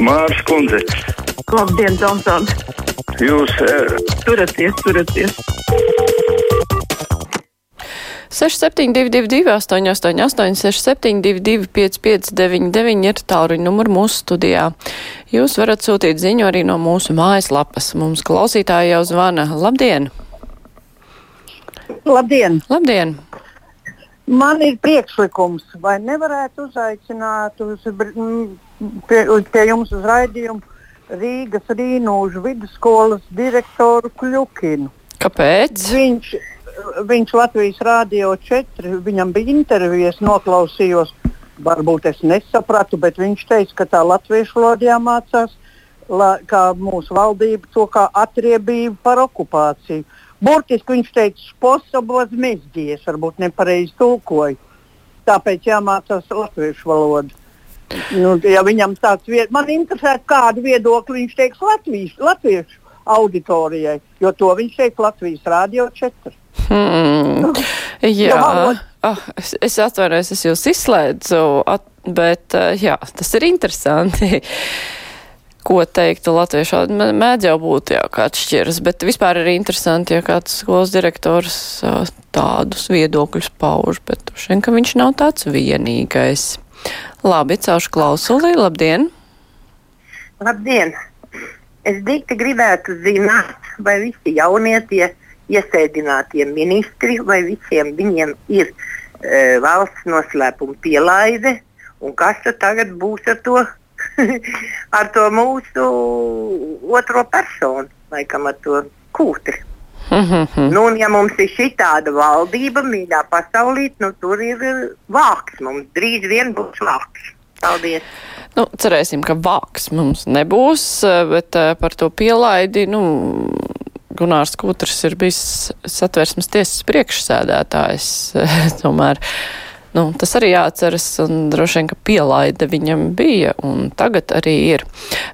Mārs Kundze. Labdien, Džonsons! Jūs uh, turaties, turaties! 6722, 888, 672, 559, ir tālruņa numurs mūsu studijā. Jūs varat sūtīt ziņu arī no mūsu mājaslapas. Mums klausītāji jau zvana. Labdien! Labdien! Labdien! Man ir priekšlikums, vai nevarētu uzaicināt uz, pie, pie jums uz raidījumu Rīgas Rīnūžu vidusskolas direktoru Kļukinu. Kāpēc? Viņš, viņš Latvijas Rādio 4, viņam bija intervijas, noklausījos. Varbūt es nesapratu, bet viņš teica, ka tā latviešu valodā jāmācās, la, kā mūsu valdība to kā atriebību par okupāciju. Burtiski viņš teica, sposabos mezģies, varbūt nepareizi tulkoju. Tāpēc jāmācās latviešu valoda. Nu, ja viņam tāds vied... man interesē, kādu viedokli viņš teiks Latvijas, latviešu auditorijai, jo to viņš teiks Latvijas Rādio 4. Hmm. Jā, oh, es, es atvainojos, es jūs izslēdzu, at, bet jā, tas ir interesanti ko teiktu latviešu. Mēdz jau būt jā, kāds šķiras, bet vispār ir interesanti, ja kāds skolas direktors tādus viedokļus pauž, bet šeit, ka viņš nav tāds vienīgais. Labi, caušu klausuli, labdien! Labdien! Es dikti gribētu zināt, vai visi jaunie tie iesēdinātie ministri, vai visiem viņiem ir e, valsts noslēpuma pielaide, un kas tad tagad būs ar to ar to mūsu otro personu, laikam ar to kūtri. Mm -hmm. nu, un, ja mums ir šī tāda valdība, mīļā pasaulī, nu, tur ir vāks. Mums drīz vien būs vāks. Paldies! Nu, cerēsim, ka vāks mums nebūs, bet uh, par to pielaidi, nu, Gunārs Kūtrs ir bijis satversmes tiesas priekšsēdētājs. Tomēr Nu, tas arī jāatceras, un droši vien, ka pielaide viņam bija, un tagad arī ir.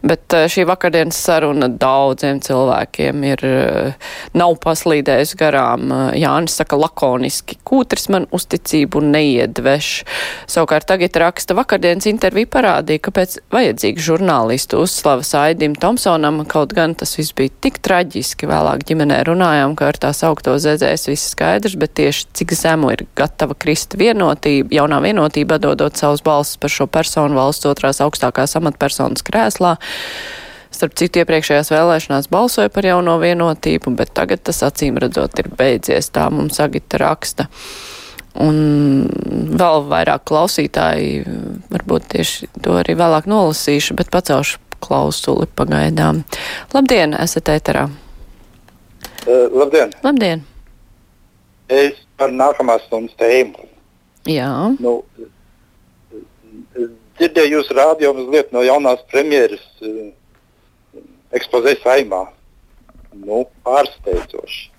Bet eh, šī vakardienas saruna daudziem cilvēkiem ir, eh, nav paslīdējusi garām. Eh, Jānis saka lakoniski, kūtris man uzticību neiedveš. Savukārt tagad raksta vakardienas intervija parādīja, kāpēc vajadzīgi žurnālistu uzslavas Aidim Tomsonam, kaut gan tas viss bija tik traģiski. Vēlāk ģimenē runājām, ka ar tā saukto zedzēs viss skaidrs, bet tieši cik zemu ir gatava krist vienot vienotība, jaunā vienotība dodot savus balsus par šo personu valsts otrās augstākās amatpersonas krēslā. Starp citu, iepriekšējās vēlēšanās balsoja par jauno vienotību, bet tagad tas acīm redzot ir beidzies. Tā mums Agita raksta. Un vēl vairāk klausītāji, varbūt tieši to arī vēlāk nolasīšu, bet pacelšu klausuli pagaidām. Labdien, esat ēterā! Uh, labdien! Labdien! Es par nākamās stundas tēmu. Jā. Nu, dzirdēju jūs rādio mazliet no jaunās premjeras uh, ekspozē saimā. Nu, pārsteidzoši.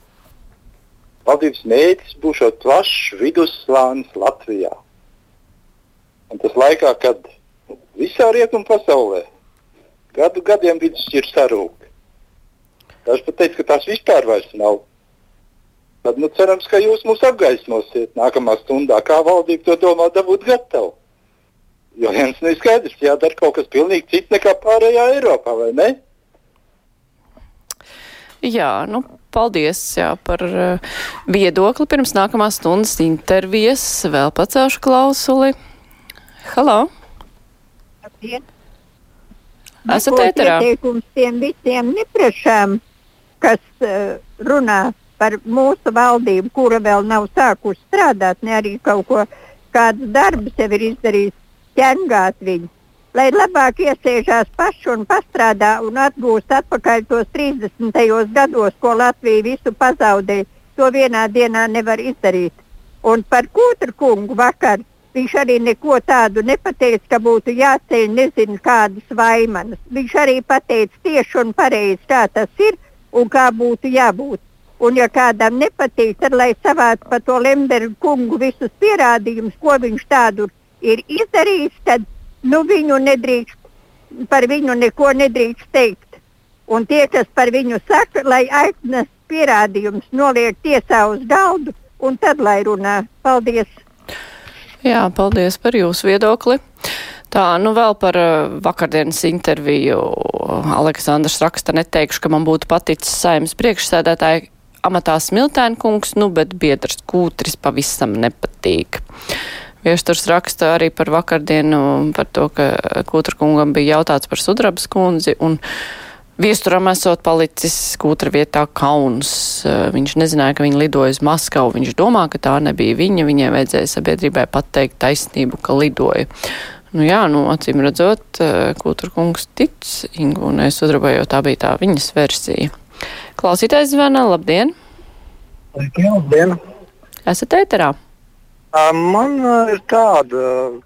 Valdības mērķis būs plašs vidusslānis Latvijā. Un tas laikā, kad visā rietumu pasaulē gadu gadiem vidusšķirs sarūk. Daži pat teica, ka tās vispār vairs nav. Tad nu, cerams, ka jūs mūs apgaismosiet nākamā stundā, kā valdība to domā dabūt gatavu. Jo viens nu ir skaidrs, jādara kaut kas pilnīgi cits nekā pārējā Eiropā, vai ne? Jā, nu, paldies jā, par uh, viedokli pirms nākamās stundas intervijas. Vēl pacelšu klausuli. Halo! Labdien! Esat ēterā? Ieteikums tiem visiem neprašām, kas uh, runā par mūsu valdību, kura vēl nav sākusi strādāt, ne arī kaut ko kādus darbus jau ir izdarījis, ķengāt viņu. Lai labāk iesēžās paši un pastrādā un atgūst atpakaļ tos 30. gados, ko Latvija visu pazaudēja, to vienā dienā nevar izdarīt. Un par Kūtra kungu vakar viņš arī neko tādu nepateica, ka būtu jāceļ nezinu kādas vaimanas. Viņš arī pateica tieši un pareizi, kā tas ir un kā būtu jābūt. Un, ja kādam nepatīk, tad lai savāc par to Lembergu kungu visus pierādījumus, ko viņš tādu ir izdarījis, tad nu, viņu nedrīkst, par viņu neko nedrīkst teikt. Un tie, kas par viņu saka, lai aiznes pierādījumus, noliek tiesā uz galdu, un tad lai runā. Paldies! Jā, paldies par jūsu viedokli. Tā, nu vēl par uh, vakardienas interviju. Aleksandrs raksta, neteikšu, ka man būtu paticis saimnes priekšsēdētāji amatā Smiltēna kungs, nu, bet biedrs kūtris pavisam nepatīk. Viesturs raksta arī par vakardienu, par to, ka kūtra kungam bija jautāts par sudrabas kundzi, un Viesturam esot palicis skūtra vietā kauns. Viņš nezināja, ka viņa lidoja uz Maskavu. Viņš domā, ka tā nebija viņa. Viņai vajadzēja sabiedrībai pateikt taisnību, ka lidoja. Nu jā, nu, acīm redzot, kūtra kungs tic Ingu, un es uzraboju, tā bija tā viņas versija. Klausītājs zvana, labdien! Labdien! Esat ēterā? Man ir tāda,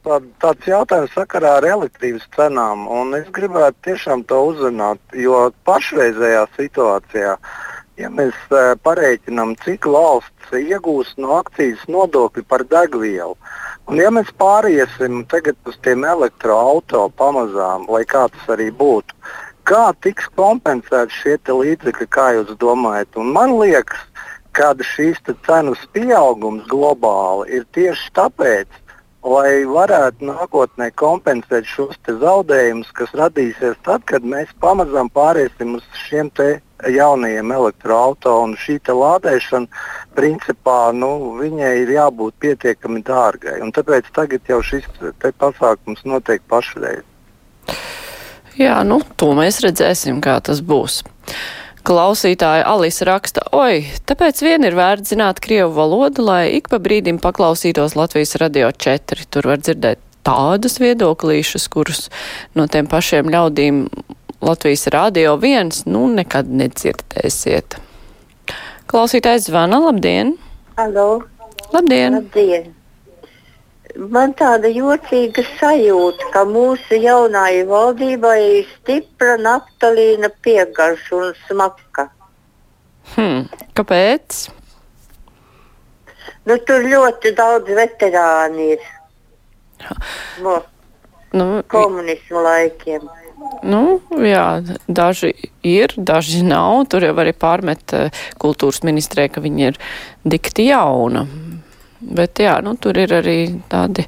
tāda, tāds jautājums sakarā ar elektrības cenām, un es gribētu tiešām to uzzināt, jo pašreizējā situācijā, ja mēs pareiķinām, cik valsts iegūs no akcijas nodokļu par degvielu, un ja mēs pāriesim tagad uz tiem elektroautoriem pamazām, lai kā tas arī būtu, kā tiks kompensēti šie līdzekļi, kā jūs domājat? Un man liekas, kad šīs cenas pieaugums globāli ir tieši tāpēc, lai varētu nākotnē kompensēt šos zaudējumus, kas radīsies tad, kad mēs pamazām pāriesim uz šiem jaunajiem elektroautoriem. Šī lādēšana, principā, nu, viņai ir jābūt pietiekami dārgai. Tāpēc tagad jau šis pasākums notiek pašreiz. Jā, nu, to mēs redzēsim, kā tas būs. Klausītāja Alisa raksta, oi, tāpēc vien ir vērts zināt Krievu valodu, lai ik pa brīdim paklausītos Latvijas radio 4. Tur var dzirdēt tādus viedoklīšus, kurus no tiem pašiem ļaudīm Latvijas radio viens, nu, nekad nedzirdēsiet. Klausītājs zvana, labdien! Halo! Labdien! Labdien! Man tāda jocīga sajūta, ka mūsu jaunajai valdībai ir stipra naftalīna piegarša un smaka. Hmm, kāpēc? Nu, tur ļoti daudz veterāni ir no nu, komunismu laikiem. Nu, jā, daži ir, daži nav. Tur jau arī pārmet kultūras ministrē, ka viņi ir dikti jauna. Bet jā, nu, tur ir arī tādi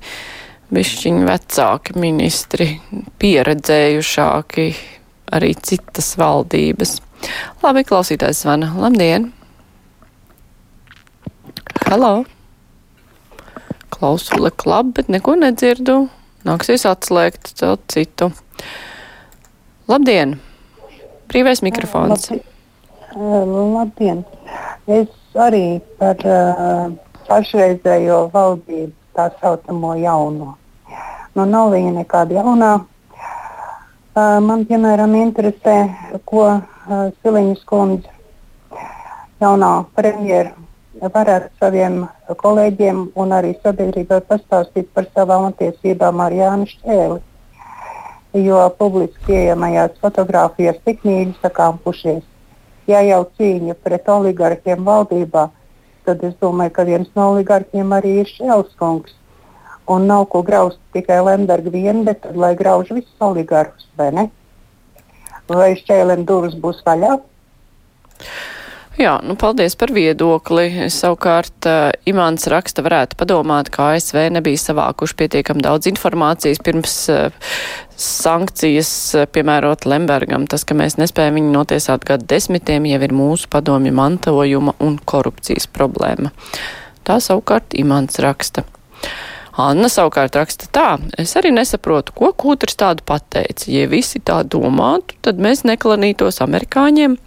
bišķiņi vecāki ministri, pieredzējušāki, arī citas valdības. Labi, klausītājs zvana. Labdien! Halo! Klausule klab, bet neko nedzirdu. Nāksies atslēgt, celt citu. Labdien! Brīvais mikrofons. Labdien! Labdien. Es arī par uh, pašreizējo valdību, tā saucamo jauno. Nu, nav viņa nekāda jaunā. Man, piemēram, interesē, ko Siliņas kundze, jaunā premjera, varētu saviem kolēģiem un arī sabiedrībai pastāstīt par savām attiecībām ar Jānu Šķēli. Jo publiski pieejamajās fotografijās tik mīļi sakāmpušies. Ja jau cīņa pret oligarkiem valdībā, tad es domāju, ka viens no oligarkiem arī ir Šēlskungs. Un nav ko graust tikai Lemberga vien, bet tad, lai grauž visus oligarhus, vai ne? Vai šķēlēm durvis būs vaļā? Jā, nu paldies par viedokli. Savukārt uh, Imants raksta varētu padomāt, ka ASV nebija savākuši pietiekam daudz informācijas pirms uh, sankcijas uh, piemērot Lembergam. Tas, ka mēs nespējam viņu notiesāt gadu desmitiem, jau ir mūsu padomju mantojuma un korupcijas problēma. Tā savukārt Imants raksta. Anna savukārt raksta tā, es arī nesaprotu, ko kūtrs tādu pateica. Ja visi tā domātu, tad mēs neklanītos amerikāņiem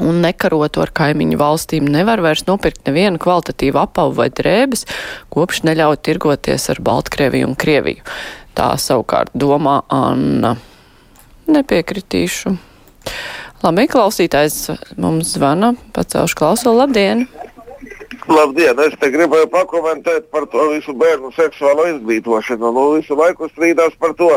un nekarotu ar kaimiņu valstīm, nevar vairs nopirkt nevienu kvalitatīvu apavu vai drēbes, kopš neļauj tirgoties ar Baltkrieviju un Krieviju. Tā savukārt domā Anna. Nepiekritīšu. Labi, klausītājs mums zvana, pacelšu klausulu, labdien! Labdien! Es te gribēju pakomentēt par to visu bērnu seksuālo izglītošanu. Nu, visu laiku strīdās par to,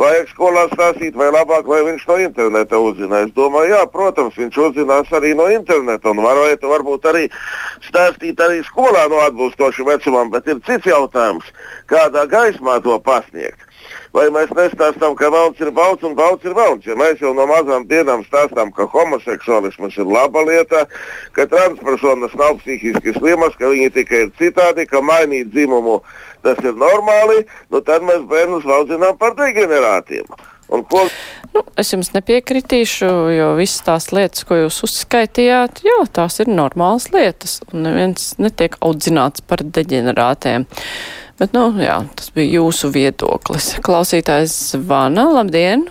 vajag skolā stāstīt, vai labāk, vai viņš no interneta uzzina. Es domāju, jā, protams, viņš uzzinās arī no interneta un varētu varbūt arī stāstīt arī skolā no atbilstošu vecumam, bet ir cits jautājums, kādā gaismā to pasniegt. Vai mēs nestāstām, ka valsts ir valsts un valsts ir valsts? Ja mēs jau no mazām dienām stāstām, ka homoseksuālisms ir laba lieta, ka transpersonas nav psihiski slimas, ka viņi tikai ir citādi, ka mainīt dzimumu tas ir normāli, nu tad mēs bērnus audzinām par degenerātiem. Un ko Nu, es jums nepiekritīšu, jo visas tās lietas, ko jūs uzskaitījāt, jā, tās ir normālas lietas, un neviens netiek audzināts par deģenerātiem. Bet, nu, jā, tas bija jūsu viedoklis. Klausītājs Vana, labdien!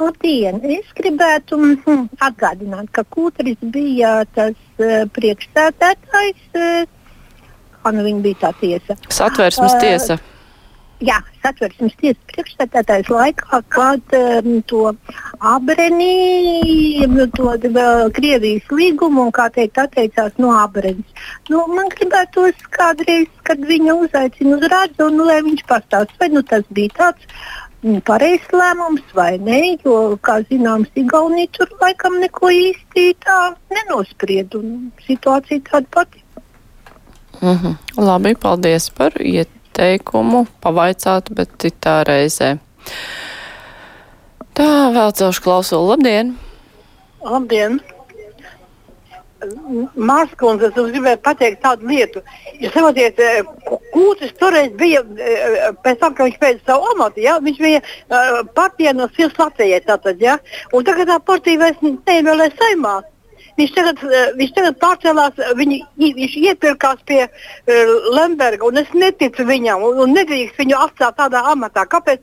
Labdien! Es gribētu mm, atgādināt, ka Kūtris bija tas uh, priekšstādātājs, uh, kā nu viņa bija tā tiesa. Satversmes tiesa. Uh, Jā, satversmes tiesas priekšstādātājs laikā, kad um, to abreni, to uh, Krievijas līgumu un, kā teikt, atteicās no abrenes. Nu, man gribētos kādreiz, kad viņa uzaicina uz rādzi, un nu, lai viņš pastāst, vai nu, tas bija tāds mm, pareizs lēmums vai nē, jo, kā zināms, Igaunija tur laikam neko īsti tā nenospried, un situācija tāda pati. Mm -hmm. Labi, paldies par iet teikumu pavaicāt, bet citā reizē. Tā vēl celšu klausulu. Labdien! Labdien! Mārskundze, es gribēju pateikt tādu lietu. Jūs saprotiet, Kūtis toreiz bija, pēc tam, kad viņš pēc savu amatu, ja, viņš bija uh, partijā no Sils Latvijai tātad, ja, un tagad tā partija vairs neievēlē saimā. Viņš tagad, eh, viņš tagad pārcēlās, viņi, viņš iepirkās pie uh, Lemberga, un es neticu viņam, un, un nedrīkst viņu atstāt tādā amatā. Kāpēc?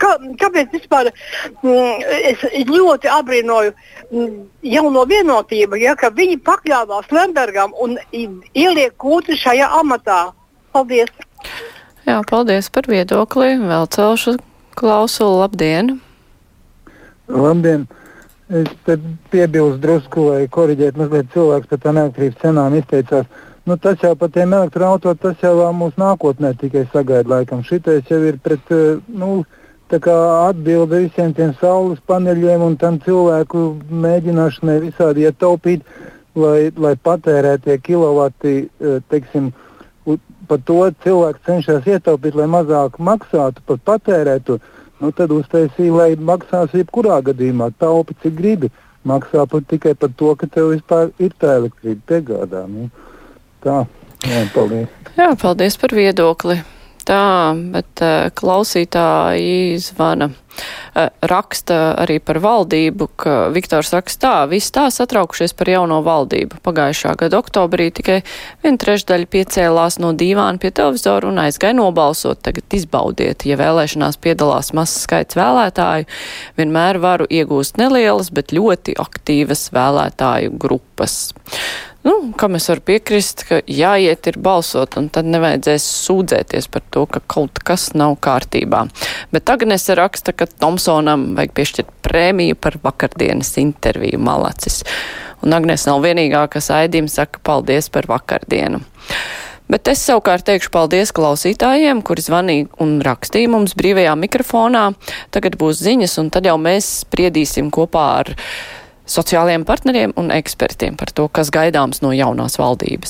Kā, kāpēc vispār mm, es ļoti abrīnoju mm, jauno vienotību, ja, ka viņi pakļāvās Lembergam un ieliek kūti šajā amatā? Paldies! Jā, paldies par viedokli. Vēl celšu klausulu. Labdien! Labdien! Es piebilstu drusku, lai korģētu mazliet cilvēks par tām elektrības cenām izteicās. Nu, tas jau par tiem elektroautoriem, tas jau mūsu nākotnē tikai sagaida laikam. Šitais jau ir pret, eh, nu, atbilde visiem tiem saules paneļiem un tam cilvēku mēģināšanai visādi ietaupīt, lai, lai patērētie kilovati, eh, teiksim, par to cilvēks cenšas ietaupīt, lai mazāk maksātu par patērētu nu, tad uztaisīja, lai maksās jebkurā gadījumā taupi, cik gribi. Maksā pat tikai par to, ka tev vispār ir tā elektrība piegādā. Nu, tā, jā, paldies. Jā, paldies par viedokli. Tā, bet klausītāji zvana. Raksta arī par valdību, ka Viktors raksta tā, visi tā satraukušies par jauno valdību. Pagājušā gada oktobrī tikai viena trešdaļa piecēlās no dīvāna pie televizoru un aizgāja nobalsot. Tagad izbaudiet, ja vēlēšanās piedalās mazs skaits vēlētāju, vienmēr varu iegūst nelielas, bet ļoti aktīvas vēlētāju grupas nu, kam es varu piekrist, ka jāiet ir balsot, un tad nevajadzēs sūdzēties par to, ka kaut kas nav kārtībā. Bet Agnese raksta, ka Tomsonam vajag piešķirt prēmiju par vakardienas interviju malacis. Un Agnese nav vienīgā, kas Aidim saka paldies par vakardienu. Bet es savukārt teikšu paldies klausītājiem, kuri zvanīja un rakstīja mums brīvajā mikrofonā. Tagad būs ziņas, un tad jau mēs spriedīsim kopā ar sociālajiem partneriem un ekspertiem par to, kas gaidāms no jaunās valdības.